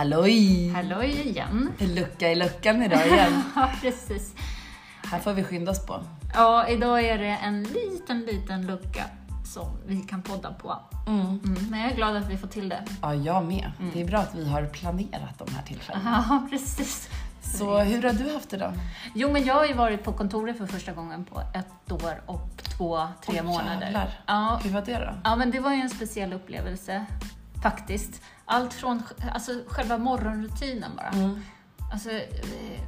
Halloj! Halloj igen. Lucka i luckan idag igen. Ja, precis. Här får vi skynda oss på. Ja, idag är det en liten, liten lucka som vi kan podda på. Mm. Mm, men jag är glad att vi får till det. Ja, jag med. Det är bra att vi har planerat de här tillfällena. Ja, precis. Så hur har du haft det då? Jo, men jag har ju varit på kontoret för första gången på ett år och två, tre Oj, månader. jävlar. Ja, Hur var det då? ja, men det var ju en speciell upplevelse, faktiskt. Allt från alltså, själva morgonrutinen bara. Mm. Alltså, eh,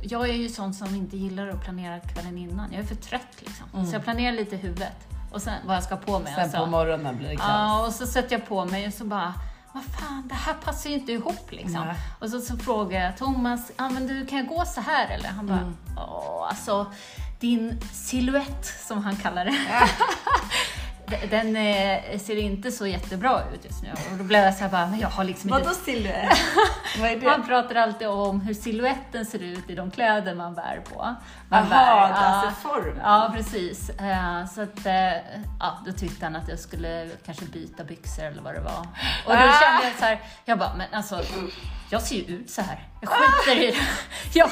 jag är ju sån som inte gillar att planera kvällen innan. Jag är för trött liksom. Mm. Så jag planerar lite i huvudet. Och sen vad jag ska på mig. Sen alltså. på morgonen blir det kaos. Ja, och så sätter jag på mig och så bara, vad fan, det här passar ju inte ihop liksom. Nej. Och så, så frågar jag Thomas, ah, men du, kan jag gå så här eller? Han bara, Mm. åh, alltså din silhuett som han kallar det. Den eh, ser inte så jättebra ut just nu. Och då blev jag så här bara, men jag har liksom inte Vadå silhuett? Vad är man det? pratar alltid om hur siluetten ser ut i de kläder man bär på. Man bär, det är alltså form. Ja, precis. Eh, Så att, eh, ja, då tyckte han att jag skulle kanske byta byxor eller vad det var. Och då Ah! kände jag så här, jag bara, men alltså, jag ser ju ut så här. Jag skiter i det. Jag,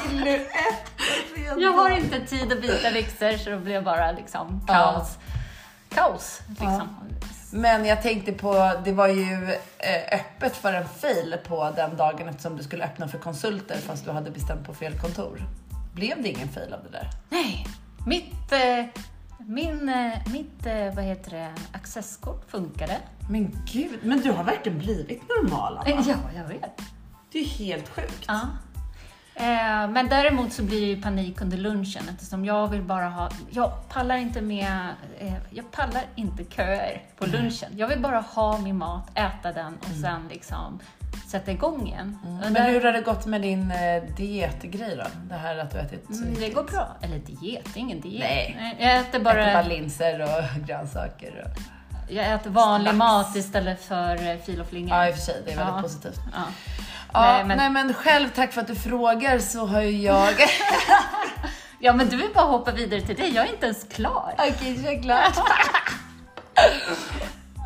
jag har inte tid att byta byxor så då blev det bara liksom kaos. Kaos, liksom. Men jag tänkte på, det var ju eh, öppet för en fail på den dagen eftersom du skulle öppna för konsulter fast du hade bestämt på fel kontor. Blev det ingen fail av det där? Nej, mitt, eh, min, eh, mitt vad heter det, accesskort funkade. Men gud, men du har verkligen blivit normal Anna. Ja, jag vet. Det är helt sjukt. Ja. Eh, men däremot så blir det ju panik under lunchen eftersom jag vill bara ha, jag pallar inte med, eh, jag pallar inte köer på lunchen. Jag vill bara ha min mat, äta den och sen liksom sätta igång igen. Och Men där- hur har det gått med din eh, dietgrej då? Det här att du ätit så Mm, det går bra. Eller diet, det är ingen diet. Nej. Jag äter bara, Äter bara linser och grönsaker. Och... jag äter vanlig Lax. mat istället för eh, fil och flingor. Ja, i och för sig. Det är väldigt Ja. positivt. Ja. Ja, Nej, nej, men- men... själv, tack för att du frågar, så har ju jag... ja, men du vill bara hoppa vidare till det. Jag är inte ens klar. Okej, kör klart.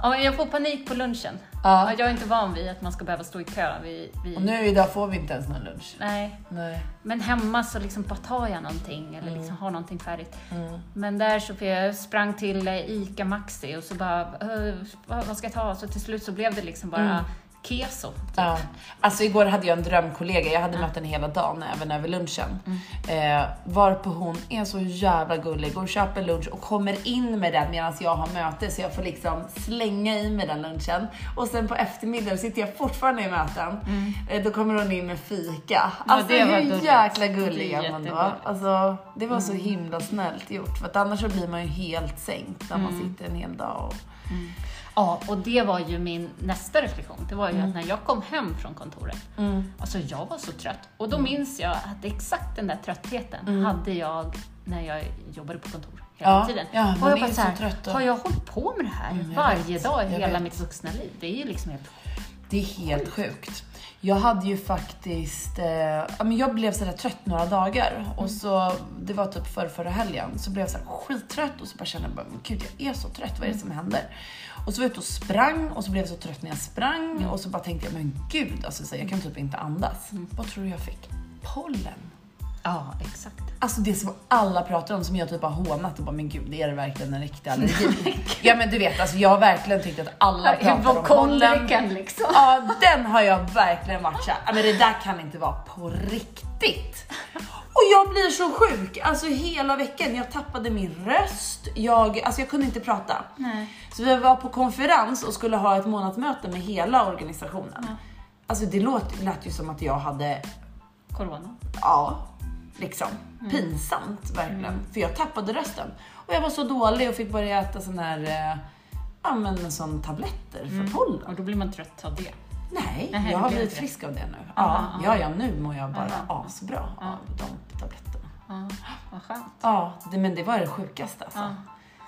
Ja, men jag får panik på lunchen. Ja. Ja, Jag är inte van vid att man ska behöva stå i kö. Vid, vid... Och nu idag får vi inte ens någon lunch. Nej, Nej. men hemma så liksom bara tar jag någonting eller liksom har någonting färdigt. Mm. Men där så jag sprang till ICA Maxi och så bara, "Eh, vad vad ska jag ta? Så till slut så blev det liksom bara Mm. Keso. Typ. Ja. Alltså igår hade jag en drömkollega, jag hade mött henne hela dagen, även över lunchen. Eh, varpå hon är så jävla gullig och köper lunch och kommer in med den medan jag har möte så jag får liksom slänga i mig den lunchen. Och sen på eftermiddagen sitter jag fortfarande i möten. Eh, då kommer hon in med fika. Alltså det var hur gulligt. jäkla gullig är man då? Alltså, det var så himla snällt gjort för att annars så blir man ju helt sänkt när man sitter en hel dag. Och... Ja, och det var ju min nästa reflektion. Det var ju Mm. att när jag kom hem från kontoret, alltså jag var så trött. Och då minns jag att exakt den där tröttheten hade jag när jag jobbade på kontor hela Mm. Ja, tiden. ja, och jag bara så här, så trött då. har jag hållit på med det här Mm, varje vet, dag i hela vet. mitt vuxna liv? Det är ju liksom helt... Det är helt sjukt. Jag hade ju faktiskt, eh, jag blev sådär trött några dagar och så, det var typ för förra helgen, så blev jag såhär skittrött och så bara kände jag bara, gud jag är så trött, vad är det som händer? Och så var jag ute och sprang och så blev jag så trött när jag sprang och så bara tänkte jag, men gud alltså så jag kan typ inte andas. Vad tror du jag fick? Pollen. Ja, exakt. Alltså det som alla pratar om som jag typ har hånat och bara, men gud är det verkligen en riktig allergi? ja men du vet, alltså jag har verkligen tyckt att alla pratar om. Hypokondriken liksom. Ja, den har jag verkligen varit såhär, "Ja, men det där kan inte vara på riktigt. Och jag blir så sjuk, alltså hela veckan. Jag tappade min röst, jag, alltså jag kunde inte prata. Nej. Så vi var på konferens och skulle ha ett månadsmöte med hela organisationen. Alltså det låt, lät ju som att jag hade, Corona. ja, liksom pinsamt verkligen. För jag tappade rösten. Och jag var så dålig och fick börja äta sån här, eh, ja men sån tabletter för pollen. Och då blir man trött av det. Nej, Nej, jag har blivit det. frisk av det nu. Aha, ja, ja, ja, nu mår jag bara Aha. asbra av de tabletterna. Ja, vad skönt. Ja, det, men det var det sjukaste alltså. Ja.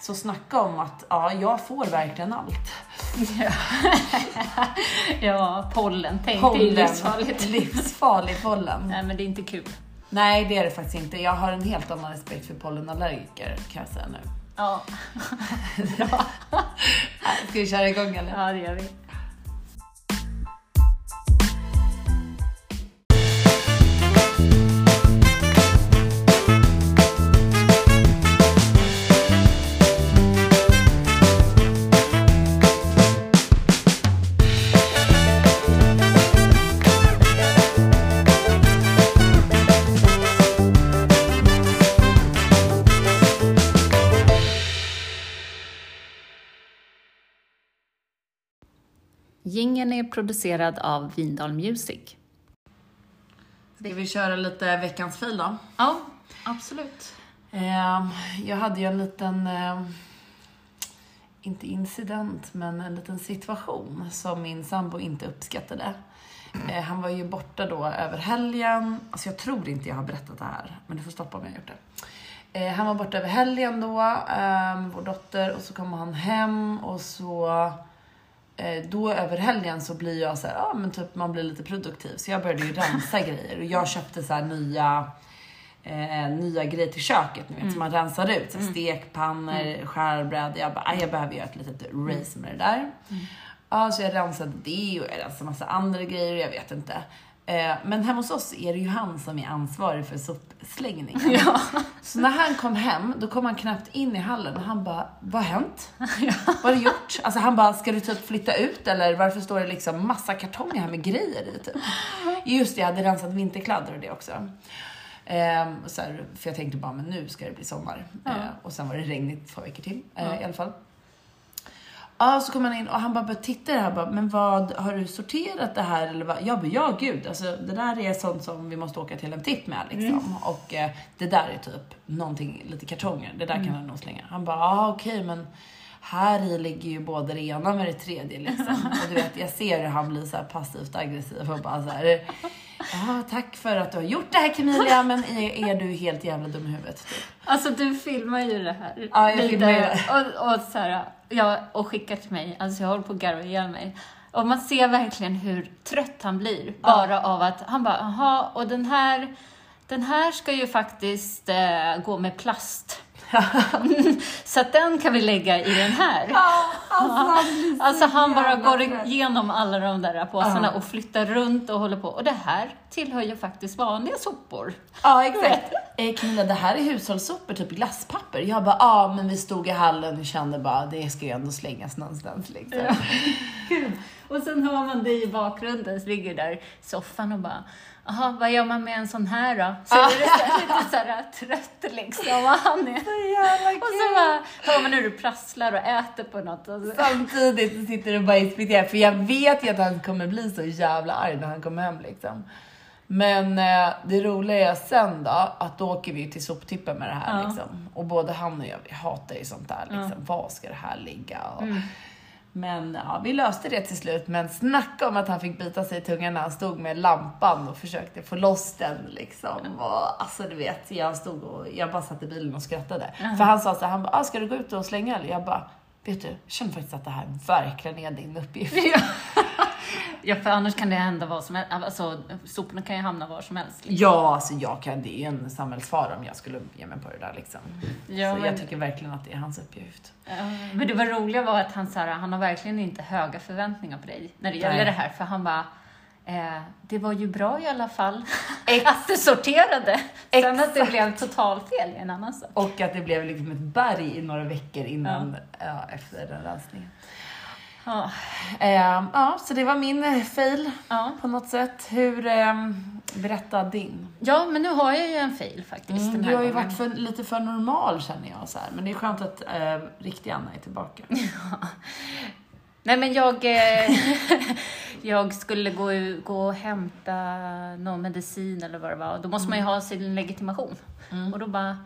Så snacka om att ja, jag får verkligen allt. Ja, pollen. Tänk, det är livsfarligt. Livsfarlig pollen. Nej, men det är inte kul. Nej, det är det faktiskt inte. Jag har en helt annan respekt för pollenallergiker kan jag säga nu. Ja, Ska vi köra igång eller? ja det gör vi. Gingen är producerad av Vindal Music. Ska vi köra lite veckans fil då? Ja, absolut. Eh, jag hade ju en liten, eh, inte incident, men en liten situation som min sambo inte uppskattade. Eh, han var ju borta då över helgen. Alltså jag tror inte jag har berättat det här, men du får stoppa om jag har gjort det. Han var borta över helgen då, vår dotter, och så kommer han hem och så då över helgen så blir jag så här, ja men typ man blir lite produktiv. Så jag började ju rensa grejer och jag köpte så nya eh, nya grejer till köket, ni vet, som man rensar ut. Så här Stekpannor, mm. skärbrädor. Jag bara, "Aj, jag behöver göra ett litet race med det där. Ja, så jag rensade det och jag rensade massa andra grejer jag vet inte. Eh, men hemma hos oss är det ju han som är ansvarig för sopslängningen. Ja. Så när han kom hem, då kom han knappt in i hallen och han bara, vad har hänt? Vad har du gjort? Alltså han bara, ska du typ flytta ut eller varför står det liksom massa kartonger här med grejer i typ? Just det, jag hade rensat vinterkläder och det också. Ehm, så här, för jag tänkte bara, men nu ska det bli sommar. Ja. Ehm, och sen var det regnigt två veckor till eh, i alla fall. Ja, så kom han in och han bara började titta det här bara, men vad, har du sorterat det här eller vad? Jag bara, ja gud, alltså det där är sånt som vi måste åka till en tipp med liksom. Och eh, det där är typ någonting, lite kartonger, det där kan han nog slänga. Han bara, ja okej men här i ligger ju både det ena med det tredje liksom. Och du vet, jag ser hur han blir så här passivt aggressiv och bara så här. Ja, tack för att du har gjort det här Camilla, men är, är du helt jävla dum i huvudet? Typ. Alltså du filmar ju det här. Ja, jag filmar ju det. Och, och, så här, ja, och skickar till mig. Alltså jag håller på att garva ihjäl mig. Och man ser verkligen hur trött han blir. Bara av att han bara, jaha, och den här, den här ska ju faktiskt eh, gå med plast. så att den kan vi lägga i den här. alltså, han blir så Alltså han bara går igenom alla de där påsarna Ja. och flyttar runt och håller på. Och det här tillhör ju faktiskt vanliga sopor. Ja, exakt. Eh, Camilla, det här är hushållssopor, typ glasspapper. Jag bara, ja, men vi stod i hallen och kände bara, det ska ju ändå slängas någonstans liksom. Gud. Och sen hör man dig i bakgrunden, så ligger där i soffan och bara Jaha, vad gör man med en sån här då? Så är det så lite såhär trött liksom, och han är... Så jävla Och så bara hör man hur du prasslar och äter på något. Och så, Samtidigt så sitter du bara inspekterar, för jag vet ju att han kommer bli så jävla arg när han kommer hem liksom. Men eh, det roliga är sen då, att då åker vi ju till soptippen med det här Ja. liksom. Och både han och jag, vi hatar ju sånt där liksom. Var ska det här ligga? Och, Mm. Men ja, vi löste det till slut. Men snacka om att han fick bita sig i tungan när han stod med lampan och försökte få loss den liksom. Och, alltså du vet, jag stod och jag bara satt i bilen och skrattade. För han sa så här, han bara, ah, ska du gå ut och slänga eller? Jag bara, vet du, jag känner faktiskt att det här verkligen är din uppgift. ja, för annars kan det hända vad som helst. Alltså, soporna kan ju hamna var som helst. Ja, alltså jag kan, det är en samhällsfara om jag skulle ge mig på det där liksom. Ja, så men- jag tycker verkligen att det är hans uppgift. Ja, Men det var roliga var att han, så här, han har verkligen inte höga förväntningar på dig när det gäller Nej. det här. För han bara, eh, det var ju bra i alla fall att du sorterade. Sen att det Exakt. blev totalfel är en annan sak. Och att det blev liksom ett berg i några veckor innan, ja. efter den rensningen. Ja. Eh, ja, så det var min eh, fail Ja. på något sätt. Hur, ehm, berätta din. ja, men nu har jag ju en fail faktiskt Mm, den du här har ju gången. varit för, lite för normal känner jag så här. Men det är skönt att eh, riktiga Anna är tillbaka. Nej men jag, eh, jag skulle gå, gå och hämta någon medicin eller vad det var. Då måste man ju ha sin legitimation. Och då bara,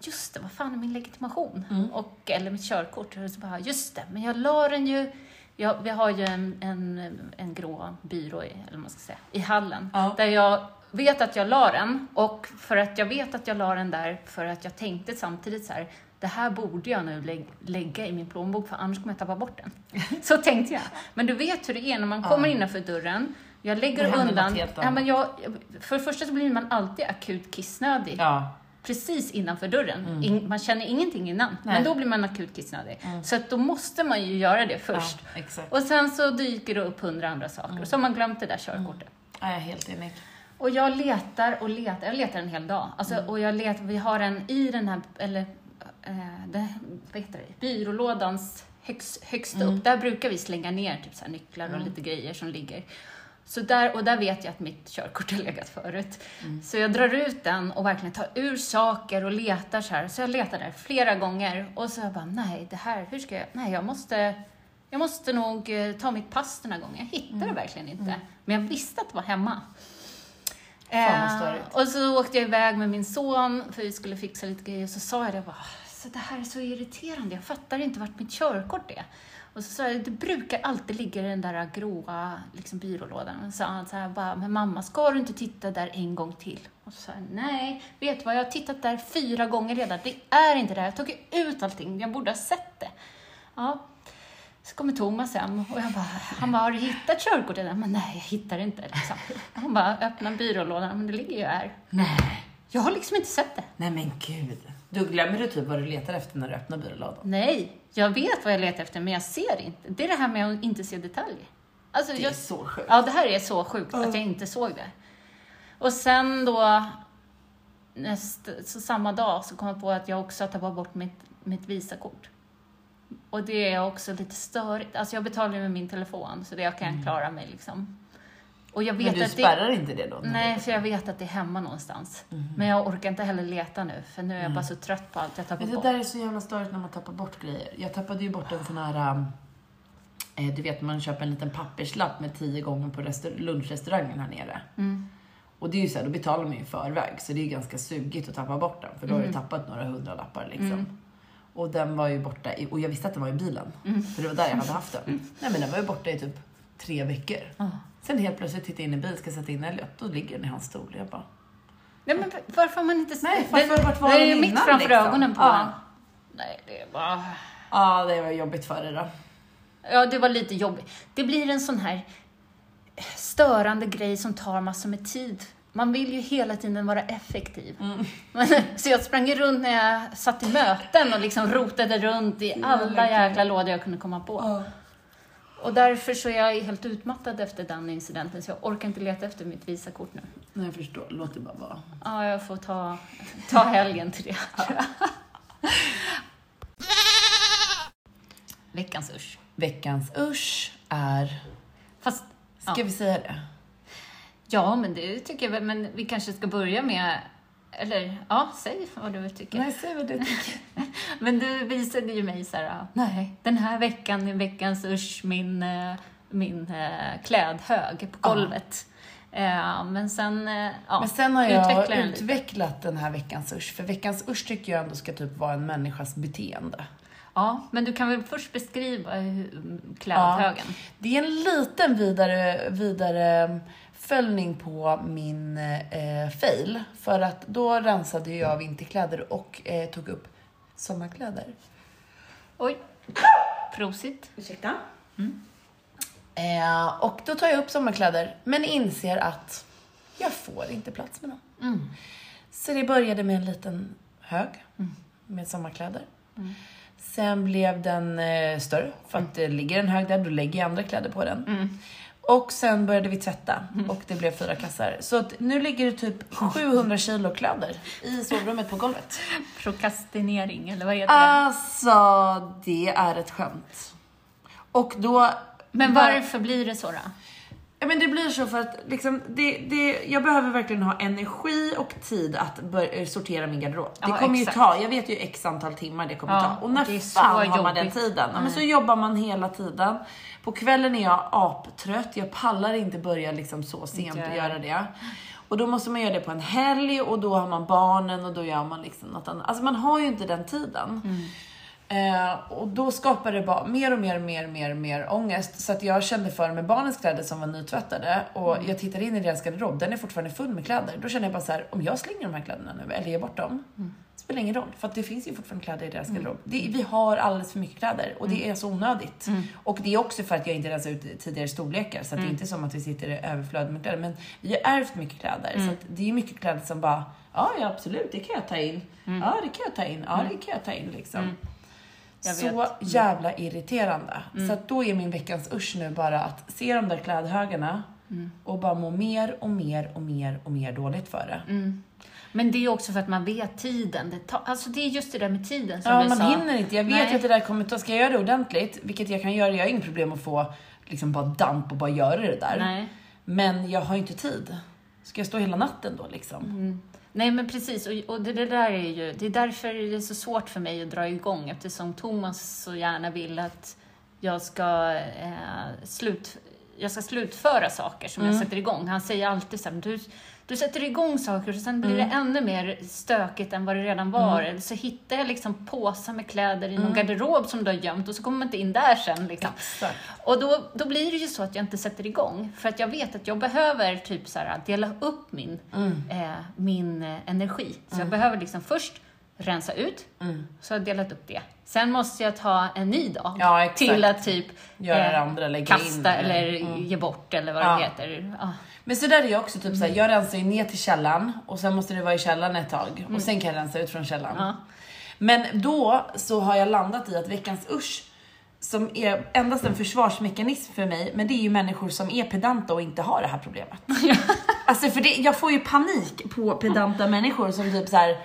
just det, vad fan är min legitimation? Och, eller mitt körkort. Och så bara, just det, men jag la den ju jag, vi har ju en, en, en grå byrå, i, eller man ska säga, i hallen. Ja. Där jag vet att jag la den. Och för att jag vet att jag la den där, för att jag tänkte samtidigt så här, det här borde jag nu lä- lägga i min plånbok för annars kommer jag tappa bort den. Så tänkte jag. Men du vet hur det är när man kommer innanför dörren. Jag lägger undan. Ja, men jag, för det första så blir man alltid akut kissnödig Ja. precis innanför dörren. In, man känner ingenting innan, Mm. Nej. men då blir man akut kissnödig. Så att då måste man ju göra det först. ja. Och sen så dyker det upp hundra andra saker. Mm. Så har man glömt det där körkortet. Ja, jag är helt enig. Och jag letar och letar, jag letar en hel dag. Alltså, Mm. Och jag letar, vi har en i den här, eller eh, det, vad heter det, byrålådans högst, högst Mm. upp. Där brukar vi slänga ner typ så nycklar och lite grejer som ligger. Så där, och där vet jag att mitt körkort har legat förut. Mm. Så jag drar ut den och verkligen tar ur saker och letar så här. Så jag letar där flera gånger och så jag bara, nej, det här, hur ska jag, nej, jag måste, jag måste nog eh, ta mitt pass den här gången. Jag hittade det verkligen inte. Men jag visste att det var hemma. Fan, Eh, och så åkte jag iväg med min son för vi skulle fixa lite grejer. Och så sa jag det bara, så det här är så irriterande. Jag fattar inte vart mitt körkort är. Och så sa jag, det brukar alltid ligga i den där gråa liksom, byrålådan. Och så sa han så här, bara, men mamma, ska du inte titta där en gång till? Och så sa jag, nej, vet du vad, jag har tittat där fyra gånger redan. Det är inte där. Jag tog ut allting. Jag borde ha sett det. Ja. Så kommer Thomas hem och jag bara, han bara, har du hittat körkortet? Jag bara, nej, jag hittar det inte. Liksom. Han bara, öppna byrålådan, men det ligger ju här. Nej. Jag har liksom inte sett det. Nej men gud. Du glömmer du typ vad du letar efter när du öppnar byrålådan? Nej, jag vet vad jag letar efter, men jag ser inte. Det är det här med att inte se detaljer. Alltså, Det är jag, så sjukt. ja, det här är så sjukt att jag inte såg det. Och sen då, näst, så samma dag, så kom jag på att jag också har tappat bort mitt, mitt Visakort. Och det är också lite störigt. Alltså jag betalar ju med min telefon, så det jag kan klara mig liksom. Och jag vet Men du att det, spärrar inte det då? Nej, för jag vet att det är hemma någonstans. Mhm. Men jag orkar inte heller leta nu, för nu är jag bara så trött på allt jag tappar Men det bort. där är så jävla störigt när man tappar bort grejer. Jag tappade ju bort en sån här... Eh, du vet, man köper en liten papperslapp med tio gånger på restaur- lunchrestaurangen här nere. Mm. Och det är ju så här, då betalar man ju i förväg, så det är ju ganska sugigt att tappa bort den, för då har du tappat några hundralappar liksom. Mm. Och den var ju borta, i, och jag visste att den var i bilen, Mm. för det var där jag hade haft den. Nej men den var ju borta i typ tre veckor. Ja. Sen helt plötsligt tittar jag in i en bil, ska sätta in Elliot, då ligger den i hans stol. Jag bara, Nej, men varför har man inte Nej, det, varför- vart var det är den ju mitt framför liksom? ögonen på Ja. en. Nej, det är bara... ja det var jobbigt för dig då. Ja, det var lite jobbigt. Det blir en sån här störande grej som tar massor med tid. Man vill ju hela tiden vara effektiv. Mm. Så jag sprang runt när jag satt i möten och liksom rotade runt i alla jäkla lådor jag kunde komma på. Och därför så är jag helt utmattad efter den incidenten, så jag orkar inte leta efter mitt Visakort nu. Nej, jag förstår. Låt det bara vara. Ja, jag får ta, ta helgen till det. jag. Veckans usch. Veckans usch är... Fast, Ska Ja. vi säga det? ja, men det tycker jag väl. Men vi kanske ska börja med, eller ja, säg vad du tycker. Nej, säg vad du tycker. Men du visade ju mig så här, nej, den här veckan är veckans usch min, eh, min eh, klädhög på Ja. golvet. Eh, Men sen, ja, Men sen har jag utvecklat den här veckans usch. För veckans usch tycker jag ändå ska typ vara en människas beteende. Ja, men du kan väl först beskriva hur- klädhögen? Det är en liten vidare, vidare följning på min eh, fail. För att då rensade jag vinterkläder och eh, tog upp sommarkläder. Oj, prosit. Ursäkta? Eh, och då tar jag upp sommarkläder, men inser att jag får inte plats med dem. Mm. Så det började med en liten hög med sommarkläder. Sen blev den eh, större, för att det ligger en hög där, då lägger jag andra kläder på den. Mm. Och sen började vi tvätta och det blev fyra kassar. Så att nu ligger det typ 700 kilo kläder i sovrummet på golvet. Prokrastinering, eller vad heter Ah. det? Alltså, det är ett skämt. Och då... Men varför blir det så då? Ja men det blir så för att liksom, det, det, jag behöver verkligen ha energi och tid att bör, sortera min garderob. Det Ja, kommer exakt. ju ta, jag vet ju x antal timmar det kommer Ja, ta. Och när det fan har man den tiden? Ja, men så jobbar man hela tiden. På kvällen är jag aptrött, jag pallar inte börja liksom så sent och göra det. Och då måste man göra det på en helg och då har man barnen och då gör man liksom något annat. Alltså man har ju inte den tiden. Mm. Eh, och då skapar det bara mer och mer och mer och mer, och mer ångest. Så att jag kände för med barnens kläder som var nytvättade och Mm. jag tittar in i deras garderob, den är fortfarande full med kläder. Då känner jag bara så här, om jag slänger de här kläderna nu eller ger bort dem, Mm. spelar ingen roll. För att det finns ju fortfarande kläder i deras garderob. Det, vi har alldeles för mycket kläder och Mm. det är så onödigt. Och det är också för att jag inte rensar ut tidigare storlekar. Så att det är inte som att vi sitter i överflöd med kläder. Men vi har ärvt mycket kläder. Så att det är mycket kläder som bara, ja, ja absolut, det kan jag ta in. Ja, det kan jag ta in. Ja, det kan jag ta in liksom. Jag Så vet. Mm. jävla irriterande. Så att då är min veckans usch nu bara att se de där klädhögarna Mm. och bara må mer och mer och mer och mer dåligt för det. Mm. Men det är också för att man vet tiden. Det, tar, alltså det är just det där med tiden som Ja, du man sa. hinner inte. Jag vet Nej. att det där kommer ta, ska jag göra det ordentligt, vilket jag kan göra, jag har inget problem att få liksom bara damp och bara göra det där. Nej. Men jag har ju inte tid. Ska jag stå hela natten då liksom? Mm. Nej men precis, och, och det, det där är ju, det är därför det är så svårt för mig att dra igång eftersom Thomas så gärna vill att jag ska, eh, slut, jag ska slutföra saker som Mm. jag sätter igång. Han säger alltid så här, du, du sätter igång saker och sen blir Mm. det ännu mer stökigt än vad det redan var. Eller så hittar jag liksom påsar med kläder i någon garderob som du har gömt och så kommer man inte in där sen. Liksom. Exakt. Och då, då blir det ju så att jag inte sätter igång. För att jag vet att jag behöver typ så här, dela upp min, Mm. eh, min eh, energi. Så jag behöver liksom först rensa ut, Mm. så har jag delat upp det. Sen måste jag ta en ny dag Ja, till att typ Göra det andra, in kasta det. eller Mm. ge bort eller vad Ja. det heter. Ja. Men så där är jag också, typ Mm. såhär, jag rensar ju ner till källan och sen måste det vara i källaren ett tag och sen kan jag rensa ut från källaren. Mm. Ja. Men då så har jag landat i att veckans usch, som är endast en försvarsmekanism för mig, men det är ju människor som är pedanta och inte har det här problemet. alltså för det, jag får ju panik på pedanta människor som typ så här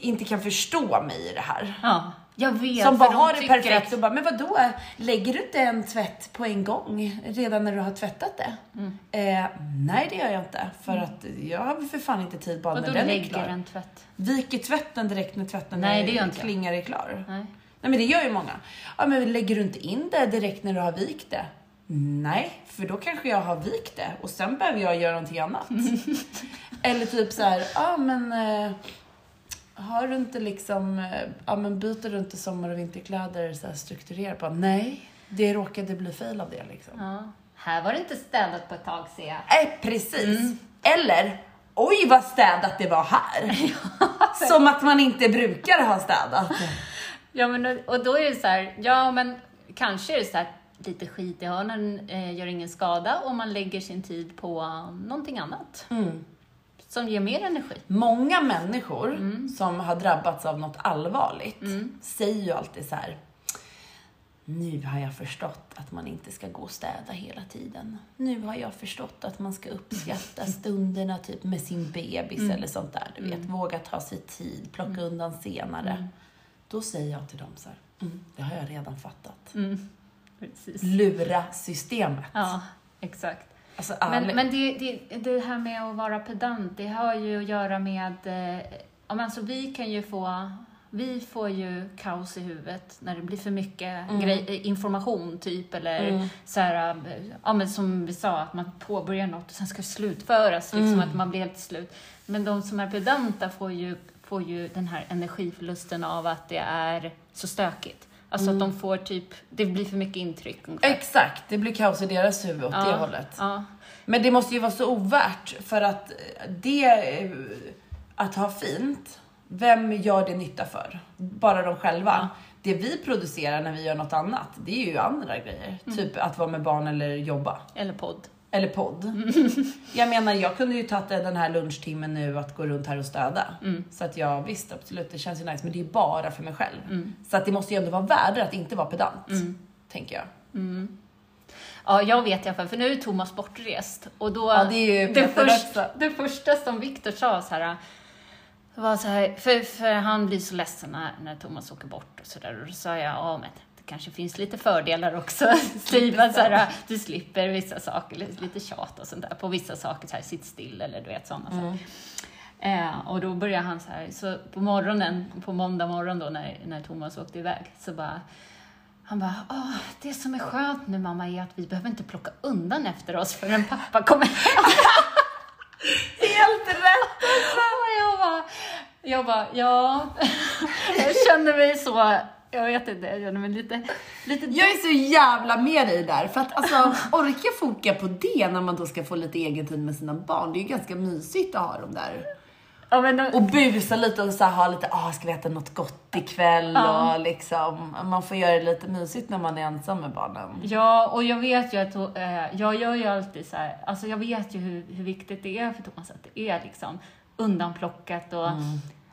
inte kan förstå mig i det här. ja, jag vet. Som bara har det perfekt att- och bara, men vadå? Lägger du inte en tvätt på en gång redan när du har tvättat det? Mm. Eh, nej, det gör jag inte. För att jag har för fan inte tid bara när då den är lägger klar. en tvätt. Viker tvätten direkt när tvätten Nej, är, det gör inte klingar är klar. Nej. Nej men det gör ju många. Ja men lägger du inte in det direkt när du har vikt det? Nej, för då kanske jag har vikt det och sen behöver jag göra någonting annat. Eller typ så här, ja men eh, har du inte liksom, eh, ja men byter du inte sommar och vinterkläder så strukturerat på? Nej, det råkade bli fel av det liksom. Ja. Här var det inte städat på ett tag ser jag. Nej, precis. Eller, oj vad städat det var här. Som att man inte brukar ha städat. Ja, men, och då är det så här, ja men kanske är det så här, lite skit i hörnen eh, gör ingen skada om man lägger sin tid på um, någonting annat Mm. Som ger mer energi. Många människor som har drabbats av något allvarligt säger ju alltid så här. Nu har jag förstått att man inte ska gå och städa hela tiden. Nu har jag förstått att man ska uppskatta stunderna typ med sin bebis eller sånt där. Du vet, våga ta sig tid, plocka undan senare. Då säger jag till dem så här. Mm, det har jag redan fattat. Mm. Lura systemet. Ja, exakt. Alltså, Men, ärligt. men det, det, det här med att vara pedant, det har ju att göra med... Eh, men alltså, vi kan ju få... Vi får ju kaos i huvudet när det blir för mycket Mm. grej, eh, information, typ. Eller Mm. så här, eh, ja, men som vi sa, att man påbörjar något och sen ska det slutföras. Liksom, Mm. Att man blir helt slut. Men de som är pedanta får ju, får ju den här energiförlusten av att det är så stökigt. Alltså Mm. att de får typ... Det blir för mycket intryck. ungefär. Exakt, det blir kaos i deras huvud åt det hållet. Ja. Men det måste ju vara så ovärt för att det, eh, att ha fint, vem gör det nytta för? Bara de själva. Det vi producerar när vi gör något annat, det är ju andra grejer. Typ att vara med barn eller jobba. Eller podd. Eller podd. Jag menar, jag kunde ju tagit den här lunchtimmen nu att gå runt här och städa. Så att jag visst, absolut, det känns ju nice. Men det är bara för mig själv. Så att det måste ju ändå vara värde att inte vara pedant. Tänker jag. Ja, jag vet i alla fall, för nu är Thomas bortrest. Och då, Ja, det är ju det, först, det första som Viktor sa så här, var så här för, för han blir så ledsen när, när Thomas åker bort och sådär. Och då sa jag, ja men kanske finns lite fördelar också. Skriva så här, du slipper vissa saker, lite tjat och sånt där på vissa saker, så här, sitt still eller du vet sådana Mm. saker. Eh, och då började han så här, så på morgonen, på måndag morgon då när, när Thomas åkte iväg, så bara han bara, Åh, det som är skönt nu mamma är att vi behöver inte plocka undan efter oss förrän pappa kommer hem. Helt rätt! Och jag bara, jag bara, ja, jag känner mig så, jag vet inte, jag känner mig lite, lite Jag är så jävla med dig där. För att alltså, orka foka på det när man då ska få lite egen tid med sina barn. Det är ju ganska mysigt att ha dem där. ja, men, Och busa lite och så här, ha lite, ah, ska vi äta något gott ikväll? Ja. Och liksom, man får göra det lite mysigt när man är ensam med barnen. Ja, och jag vet ju att eh, jag gör ju alltid så här, alltså jag vet ju hur, hur viktigt det är för Thomas att det är liksom undanplockat och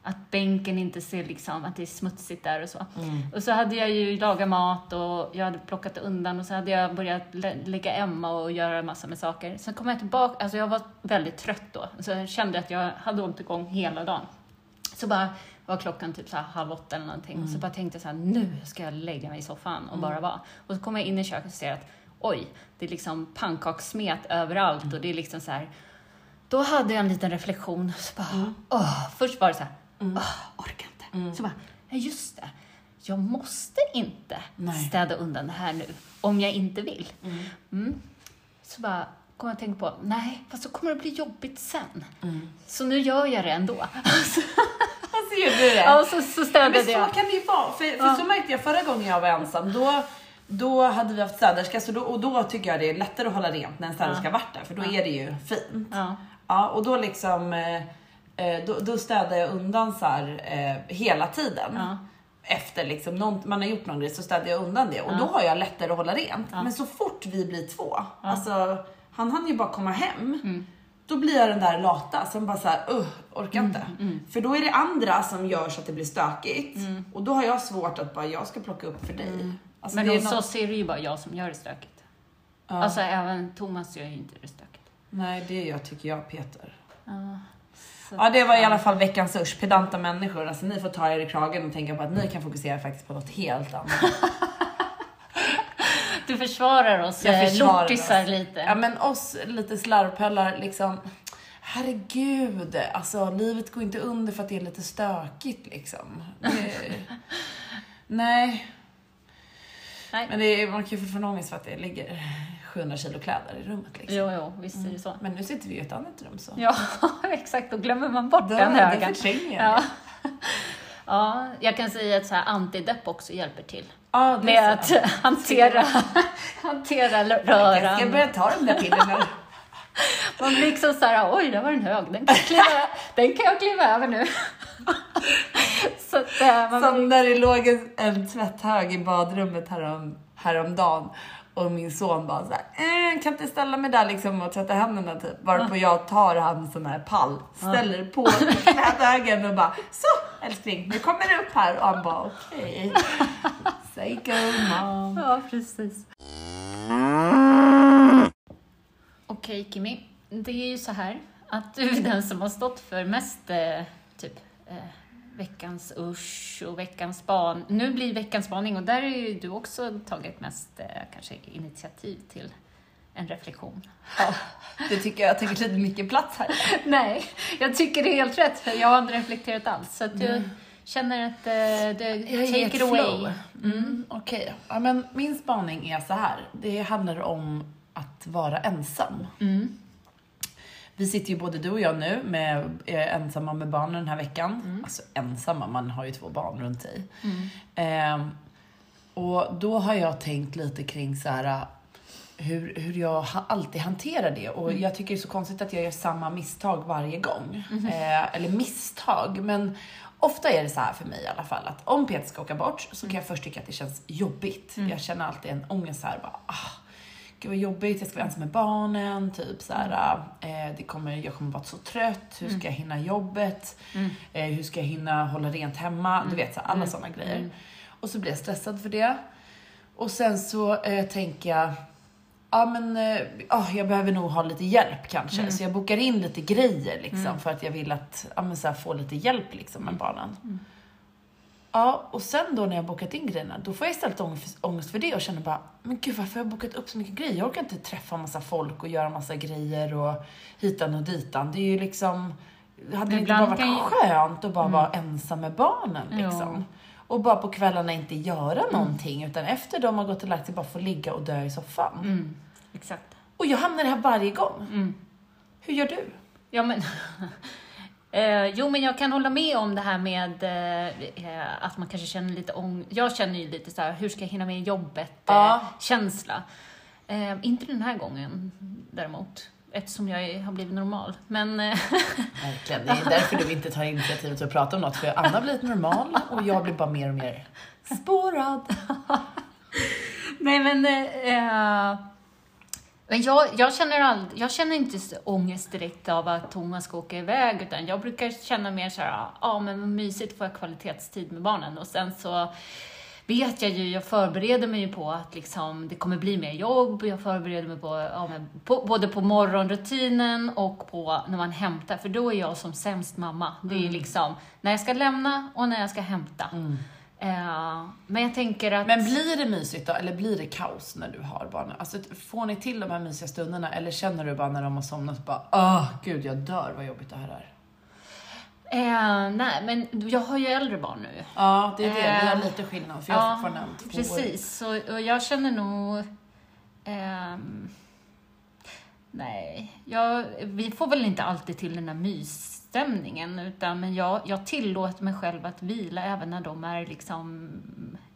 att bänken inte ser liksom att det är smutsigt där och så. Och så hade jag ju lagat mat och jag hade plockat undan och så hade jag börjat lä- lägga Emma och göra massor med saker. Sen kom jag tillbaka, alltså jag var väldigt trött då, så jag kände att jag hade ont igång hela dagen. Så bara var klockan typ så halv åtta eller någonting. Så bara tänkte jag så här, nu ska jag lägga mig i soffan och bara vara. Och så kom jag in i köket och ser att oj, det är liksom pannkakssmet överallt och det är liksom så här. Då hade jag en liten reflektion. Så bara, åh, först var det så här, åh, orkar inte. Så bara, ja just det. jag måste inte Nej. städa undan det här nu, om jag inte vill. Mm. Så bara kom jag att tänka på, nej, fast så kommer det bli jobbigt sen. Mm. Så nu gör jag det ändå. Alltså gjorde du det? Ja, och så, så städade Men så jag. kan det ju vara. För, för så märkte jag förra gången jag var ensam. Då, då hade vi haft städerska så då, och då tycker jag det är lättare att hålla rent när en städerska Ja. varit där för då är det ju fint. Ja. Ja, och då liksom eh, då, då städar jag undan så här eh, hela tiden. Ja. Efter liksom någon, man har gjort någon grej så städar jag undan det och då har jag lättare att hålla rent. Men så fort vi blir två, alltså han hann ju bara komma hem. Mm. Då blir jag den där lata som bara såhär, uh, orkar Mm, inte. För då är det andra som gör så att det blir stökigt. Mm. Och då har jag svårt att bara, jag ska plocka upp för dig. Alltså, Men hos något- oss är det ju bara jag som gör det stökigt. Ja. Alltså även Thomas gör ju inte det stökigt. Nej, det gör tycker jag Peter. Ja. Så- Ja, det var i alla fall veckans usch. Pedanta människor. Alltså ni får ta er i kragen och tänka på att ni kan fokusera faktiskt på något helt annat. Du försvarar oss Jag eh, försvarar lortisar oss. lite. Ja men oss lite slarvpöllar liksom. Herregud, alltså livet går inte under för att det är lite stökigt liksom. Det... Nej, Nej. men det är, man kan ju fortfarande ångest för att det ligger 700 kilo kläder i rummet liksom. Jo, jo, visst är det så. Men nu sitter vi i ett annat rum så. Ja, exakt. Då glömmer man bort Då- den högen. förtränger jag Ja. ja, jag kan säga att så här antidepp också hjälper till. Ja, det Med att hantera, hantera Jag ska röran. börja ta de där pillerna. Man blir liksom så här, oj, där var en hög. Den kan kliva, den kan jag kliva över nu. Så att, man Som blir, när det låg en, en tvätthög i badrummet härom, häromdagen och min son bara såhär, eh, kan inte ställa mig där liksom och tvätta händerna typ. Varpå jag tar han sån här pall, ställer på tvätthögen och bara, så älskling, nu kommer det upp här. Och han bara, okej. Say go mom. ja, precis. Okej, Kimi. Det är ju så här att du är den som har stått för mest eh, typ eh, veckans usch och veckans span. Nu blir veckans spaning och där är ju du också tagit mest eh, kanske initiativ till en reflektion. Ja, det tycker jag, jag tänker lite mycket plats här. Nej, jag tycker det är helt rätt för jag har inte reflekterat alls. Så att jag känner att eh, i take it away. flow. Mm, Okej, ja, men min spaning är så här. Det handlar om att vara ensam. Mm. Vi sitter ju både du och jag nu med eh, ensamma med barnen den här veckan. Mm. Alltså ensamma, man har ju två barn runt sig. Ehm, och då har jag tänkt lite kring så här hur, hur jag ha, alltid hanterar det. Och Mm. jag tycker det är så konstigt att jag gör samma misstag varje gång. Mhm. Eh, eller misstag, men ofta är det så här för mig i alla fall att om Peter ska åka bort så kan jag först tycka att det känns jobbigt. Mm. Jag känner alltid en ångest så här bara, ah, Gud vad jobbigt, jag ska vara ensam med barnen, typ så här, eh, det kommer, jag kommer vara så trött, hur ska jag hinna jobbet, eh, hur ska jag hinna hålla rent hemma, du vet så här, alla sådana grejer. Och så blir jag stressad för det. Och sen så eh, tänker jag, ja men eh, ah, jag behöver nog ha lite hjälp kanske. Så jag bokar in lite grejer liksom för att jag vill att, ja, men, så här, få lite hjälp liksom med barnen. Ja, och sen då när jag bokat in grejerna, då får jag istället ångest, för det och känner bara, men gud varför har jag bokat upp så mycket grejer? Jag orkar inte träffa massa folk och göra massa grejer och hitan och ditan. Det är ju liksom, hade det inte bara varit ju- skönt att bara vara ensam med barnen liksom? Ja. Och bara på kvällarna inte göra någonting, utan efter de har gått och lagt sig bara få ligga och dö i soffan. Mm, exakt. Och jag hamnar i det här varje gång. Mm. Hur gör du? Ja, men, eh, jo, men jag kan hålla med om det här med eh, eh, att man kanske känner lite ångest. Jag känner ju lite så här, hur ska jag hinna med jobbet? Ja. Eh, känsla. Eh, inte den här gången däremot, eftersom jag är, har blivit normal. Men eh, Verkligen, det är därför du inte tar initiativet att prata om något. För Anna har blivit normal och jag blir bara mer och mer spårad. Nej men, men jag, jag, känner all, jag känner inte så ångest direkt av att Thomas ska åka iväg, utan jag brukar känna mer så här, ja men vad mysigt får jag kvalitetstid med barnen. Och sen så vet jag ju, jag förbereder mig ju på att liksom, det kommer bli mer jobb, jag förbereder mig på, ja, men på, både på morgonrutinen och på när man hämtar, för då är jag som sämst mamma. Det är liksom när jag ska lämna och när jag ska hämta. Eh, men jag tänker att... Men blir det mysigt då, eller blir det kaos när du har barnen? Alltså, får ni till de här mysiga stunderna, eller känner du bara när de har somnat bara, åh gud jag dör vad jobbigt det här är? Eh, nej, men jag har ju äldre barn nu. Ja, det är det. Vi har Eh, lite skillnad för jag har fortfarande en tvååring. precis. Så, och jag känner nog... ehm, nej, jag, vi får väl inte alltid till den här mysstämningen, utan, men jag, jag tillåter mig själv att vila även när de är liksom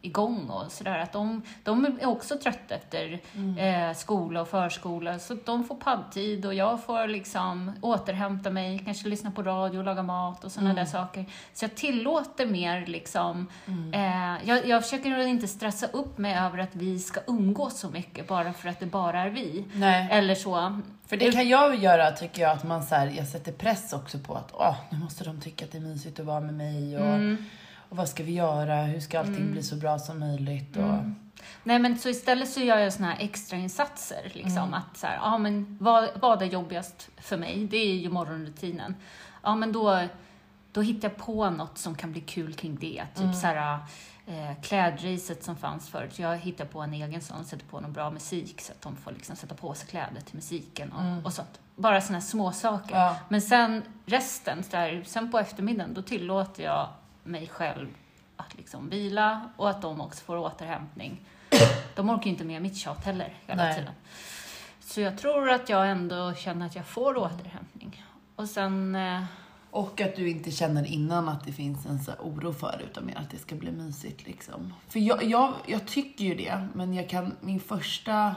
igång och sådär. Att de, de är också trötta efter Mm. eh, skola och förskola, så de får paddtid och jag får liksom återhämta mig, kanske lyssna på radio, laga mat och sådana Mm. där saker. Så jag tillåter mer liksom Mm. Eh, jag, jag försöker inte stressa upp mig över att vi ska umgås så mycket bara för att det bara är vi. Nej, Eller så. För det kan jag göra tycker jag att man så här, jag sätter press också på att åh, nu måste de tycka att det är mysigt att vara med mig och, Mm. och vad ska vi göra? Hur ska allting bli så bra som möjligt? Och, Mm. Nej men så istället så gör jag såna här extrainsatser. Liksom, Mm. att så här, ja men vad, vad är jobbigast för mig? Det är ju morgonrutinen. Ja men då, då hittar jag på något som kan bli kul kring det. Typ Mm. så här, eh, klädracet som fanns förut. Jag hittar på en egen sån, sätter på någon bra musik så att de får liksom sätta på sig kläder till musiken och, Mm. och sånt. Bara såna här små saker. Ja. Men sen resten, där, sen på eftermiddagen, då tillåter jag mig själv att liksom vila och att de också får återhämtning. De orkar ju inte med mitt tjat heller hela Nej. tiden. Så jag tror att jag ändå känner att jag får återhämtning. Och sen, eh, Och att du inte känner innan att det finns en så oro för det, utan mer att det ska bli mysigt liksom. För jag, jag, jag tycker ju det, men jag kan, min första,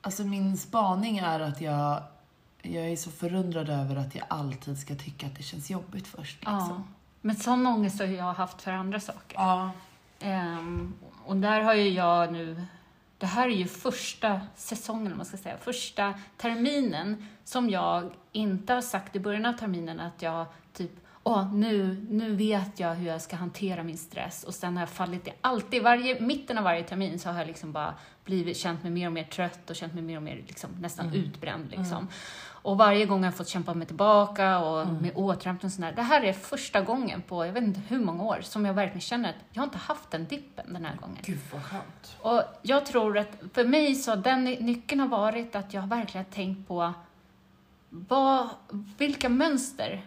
alltså min spaning är att jag, jag är så förundrad över att jag alltid ska tycka att det känns jobbigt först ja. liksom. Men sån ångest har jag haft för andra saker. Ja. Ehm, och där har ju jag nu, det här är ju första säsongen, man ska säga, första terminen som jag inte har sagt i början av terminen att jag typ Åh, nu, nu vet jag hur jag ska hantera min stress och sen har jag fallit i alltid, varje, mitten av varje termin så har jag liksom bara blivit, känt mig mer och mer trött och känt mig mer och mer liksom, nästan utbränd. Liksom. Och varje gång har jag fått kämpa mig tillbaka och med återhämtning och sådär. Det här är första gången på, jag vet inte hur många år, som jag verkligen känner att jag har inte haft den dippen den här gången. Gud vad skönt. Och jag tror att för mig så den ny- nyckeln har varit att jag verkligen har tänkt på vad, vilka mönster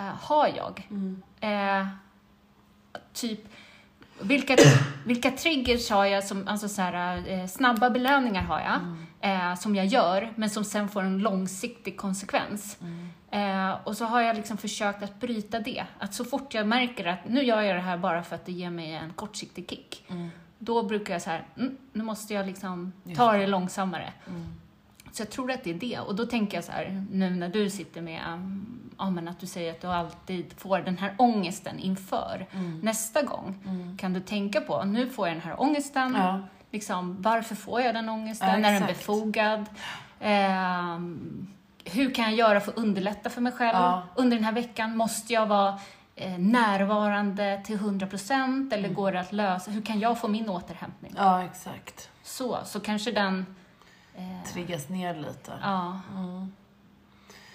eh, har jag? Eh, typ, vilka, vilka triggers har jag som, alltså så här, eh, snabba belöningar har jag, eh, som jag gör, men som sen får en långsiktig konsekvens. Eh, och så har jag liksom försökt att bryta det. Att så fort jag märker att nu gör jag det här bara för att det ger mig en kortsiktig kick, då brukar jag så här, mm, nu måste jag liksom ta det långsammare. Så jag tror att det är det. Och då tänker jag så här, nu när du sitter med, um, ja men att du säger att du alltid får den här ångesten inför. Nästa gång kan du tänka på, nu får jag den här ångesten, Ja. liksom, varför får jag den ångesten? Ja, är den befogad? Ehm, hur kan jag göra för att underlätta för mig själv? Ja. Under den här veckan, måste jag vara eh, närvarande till 100% eller går det att lösa? Hur kan jag få min återhämtning? Ja, exakt. Så, så kanske den... Eh, Triggas ner lite. ja.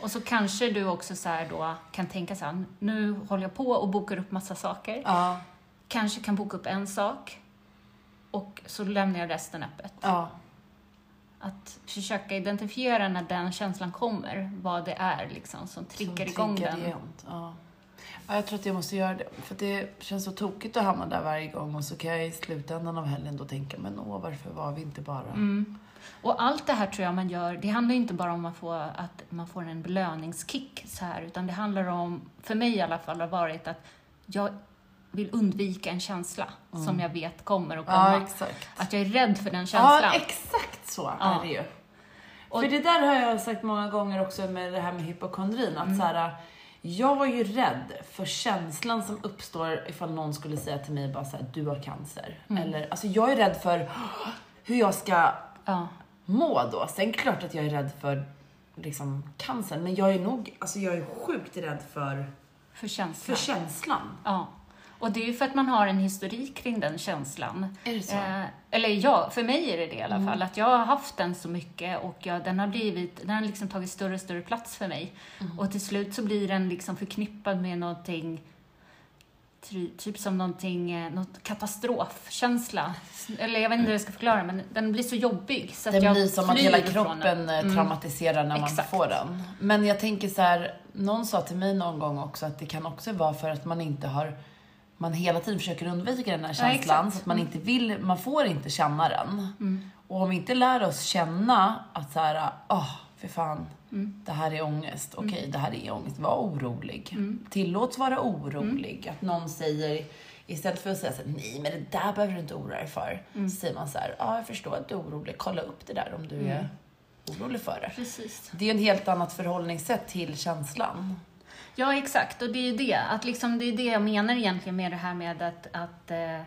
Och så kanske du också så då kan tänka så här, nu håller jag på och bokar upp massa saker. Ja. Kanske kan boka upp en sak och så lämnar jag resten öppet. Ja. Att försöka identifiera när den känslan kommer, vad det är liksom som Som triggar igång triggar den. jämt, Ja. ja, jag tror att jag måste göra det. För det känns så tokigt att hamna där varje gång och så kan jag i slutändan av helgen då tänka, men åh, varför var vi inte bara... Mm. Och allt det här tror jag man gör, det handlar inte bara om att, få, att man får en belöningskick så här, utan det handlar om, för mig i alla fall, har varit att jag vill undvika en känsla som jag vet kommer att komma. Ja, exakt. att jag är rädd för den känslan. Ja, exakt så Ja. är det ju. Och- För det där har jag sagt många gånger också med det här med hypokondrin, att så här, jag var ju rädd för känslan som uppstår ifall någon skulle säga till mig bara så här, du har cancer. Eller, alltså jag är rädd för hur jag ska ja. må då. Sen är det klart att jag är rädd för liksom cancer, men jag är nog, alltså jag är sjukt rädd för, För känslan. för känslan. Ja. Och det är ju för att man har en historik kring den känslan. Är det så? Eh, eller ja, för mig är det det i alla fall. Att jag har haft den så mycket och jag, den har blivit, den har liksom tagit större och större plats för mig. Och till slut så blir den liksom förknippad med någonting typ som någonting, eh, något katastrofkänsla. Eller jag vet inte hur jag ska förklara, men den blir så jobbig. Så att Det jag blir som att hela kroppen den. eh, traumatiserar när man Exakt. får den. Men jag tänker så här, någon sa till mig någon gång också att det kan också vara för att man inte har man hela tiden försöker undvika den här känslan. Mm. så att man inte vill, man får inte känna den. Och om vi inte lär oss känna att så här, åh, för fan, Mm. det här är ångest. Okej, det här är ångest. Var orolig. Mm. Tillåts vara orolig. Att någon säger, istället för att säga så här, nej men det där behöver du inte oroa dig för. Mm. Så säger man så här, ja jag förstår att du är orolig. Kolla upp det där om du är orolig för det. Precis. Det är en helt annat förhållningssätt till känslan. Ja, exakt. Och det är ju det. Att liksom, det är det jag menar egentligen med det här med att, att eh,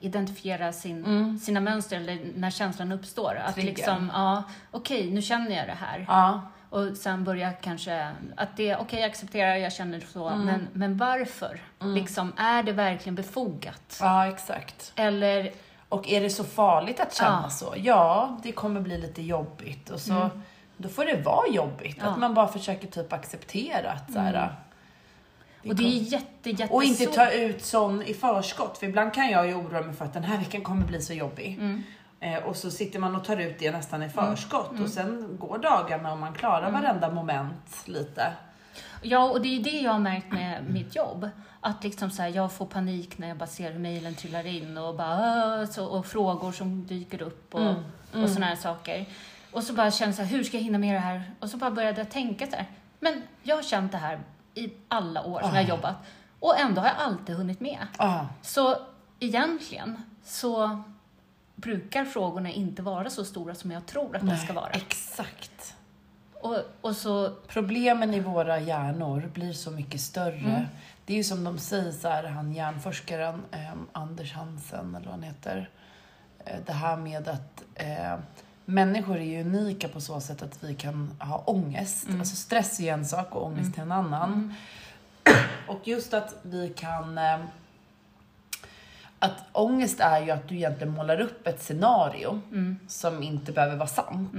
identifiera sin, sina mönster eller när känslan uppstår. Att Trigger. liksom, ja, okej, nu känner jag det här. Ja, Och sen börja kanske, att det, okej jag accepterar, jag känner så, men, men varför? Liksom, är det verkligen befogat? ja exakt. Eller, Och är det så farligt att känna Ja. så? Ja, det kommer bli lite jobbigt. Och så, Då får det vara jobbigt. Ja. Att man bara försöker typ acceptera att så här, och det är jätte, jätte Och inte ta ut sån i förskott. För ibland kan jag ju oroa mig för att den här veckan kommer bli så jobbig. Mm. Eh, och så sitter man och tar ut det nästan i förskott. Och sen går dagarna och man klarar Mm. varenda moment lite. Ja, och det är ju det jag har märkt med mitt jobb. Att liksom så här, jag får panik när jag bara ser hur mejlen trillar in och, bara, så, och frågor som dyker upp och, och såna här saker. Och så bara känner jag så här, hur ska jag hinna med det här? Och så bara började jag tänka så här, men jag har känt det här i alla år som jag har jobbat och ändå har jag alltid hunnit med. Ah, Så egentligen så brukar frågorna inte vara så stora som jag tror att de ska vara. Exakt. Och, och så, Problemen i våra hjärnor blir så mycket större. Mm. Det är ju som de säger så här, han hjärnforskaren eh, Anders Hansen, eller vad han heter. Eh, det här med att eh, människor är ju unika på så sätt att vi kan ha ångest. Mm. Alltså stress är en sak och ångest är en annan. Och just att vi kan... Eh, att ångest är ju att du egentligen målar upp ett scenario mm, som inte behöver vara sant.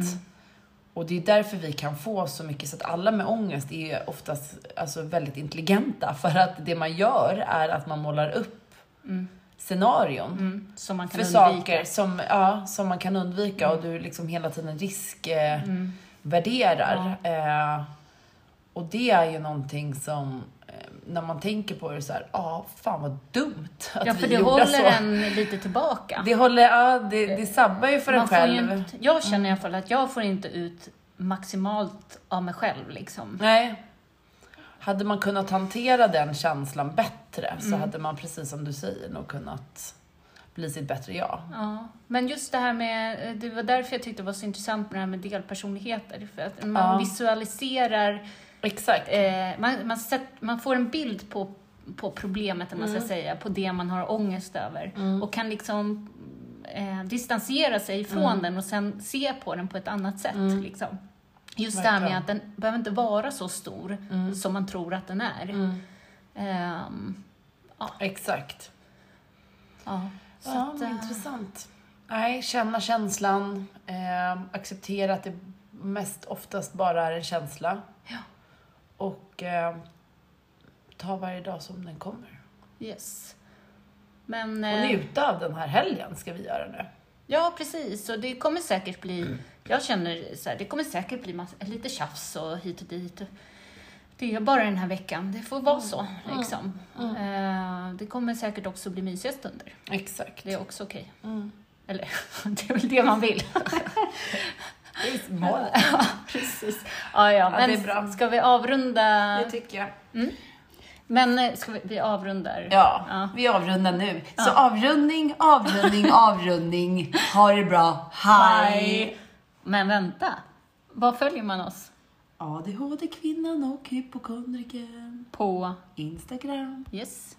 Och det är därför vi kan få så mycket, så att alla med ångest är oftast alltså, väldigt intelligenta. För att det man gör är att man målar upp scenarion. mm, som man kan För undvika. Mm. saker som, ja, som man kan undvika och du liksom hela tiden riskvärderar. Eh, värderar. eh, och det är ju någonting som, eh, när man tänker på det så här, ja, ah, fan vad dumt att Ja, vi för det håller så. en lite tillbaka. Det håller, ja, det, det sabbar ju för en Man ju själv. inte, jag känner i alla fall att jag får inte ut maximalt av mig själv. Liksom. Nej. Hade man kunnat hantera den känslan bättre så Mm. hade man precis som du säger nog kunnat bli sitt bättre jag. Ja. Men just det här med, det var därför jag tyckte det var så intressant med det här med delpersonligheter. För att man Ja. visualiserar, Exakt. eh, man, man, sätt, man får en bild på, på problemet, eller man Mm. ska säga, på det man har ångest över. Och kan liksom eh, distansera sig ifrån Mm. den och sen se på den på ett annat sätt. Liksom. Just det här med Verkligen. att den behöver inte vara så stor Mm. som man tror att den är. Mm. Ehm, Exakt. ja, så Ja, att, eh, intressant. Nej, känna känslan. Eh, acceptera att det mest oftast bara är en känsla. Ja. Och eh, ta varje dag som den kommer. Yes. Men, Och eh, njuta av den här helgen ska vi göra nu. Ja, precis. Och det kommer säkert bli, jag känner så här, det kommer säkert bli massa, lite tjafs och hit och dit. Det är bara den här veckan, det får vara så. Liksom. Eh, det kommer säkert också bli mysiga stunder. Exakt. Det är också okej. Mm. Eller, det är väl det man vill. Det är ja, precis. Ja, ja, men det är bra. ska vi avrunda? Det tycker jag. Men eh, ska vi, vi avrundar? Ja, Ja. vi avrundar nu. Så avrundning, avrundning, avrundning. Ha det bra. Hej! Men vänta, var följer man oss? ADHD-kvinnan och hypokondrikern. På Instagram. Yes.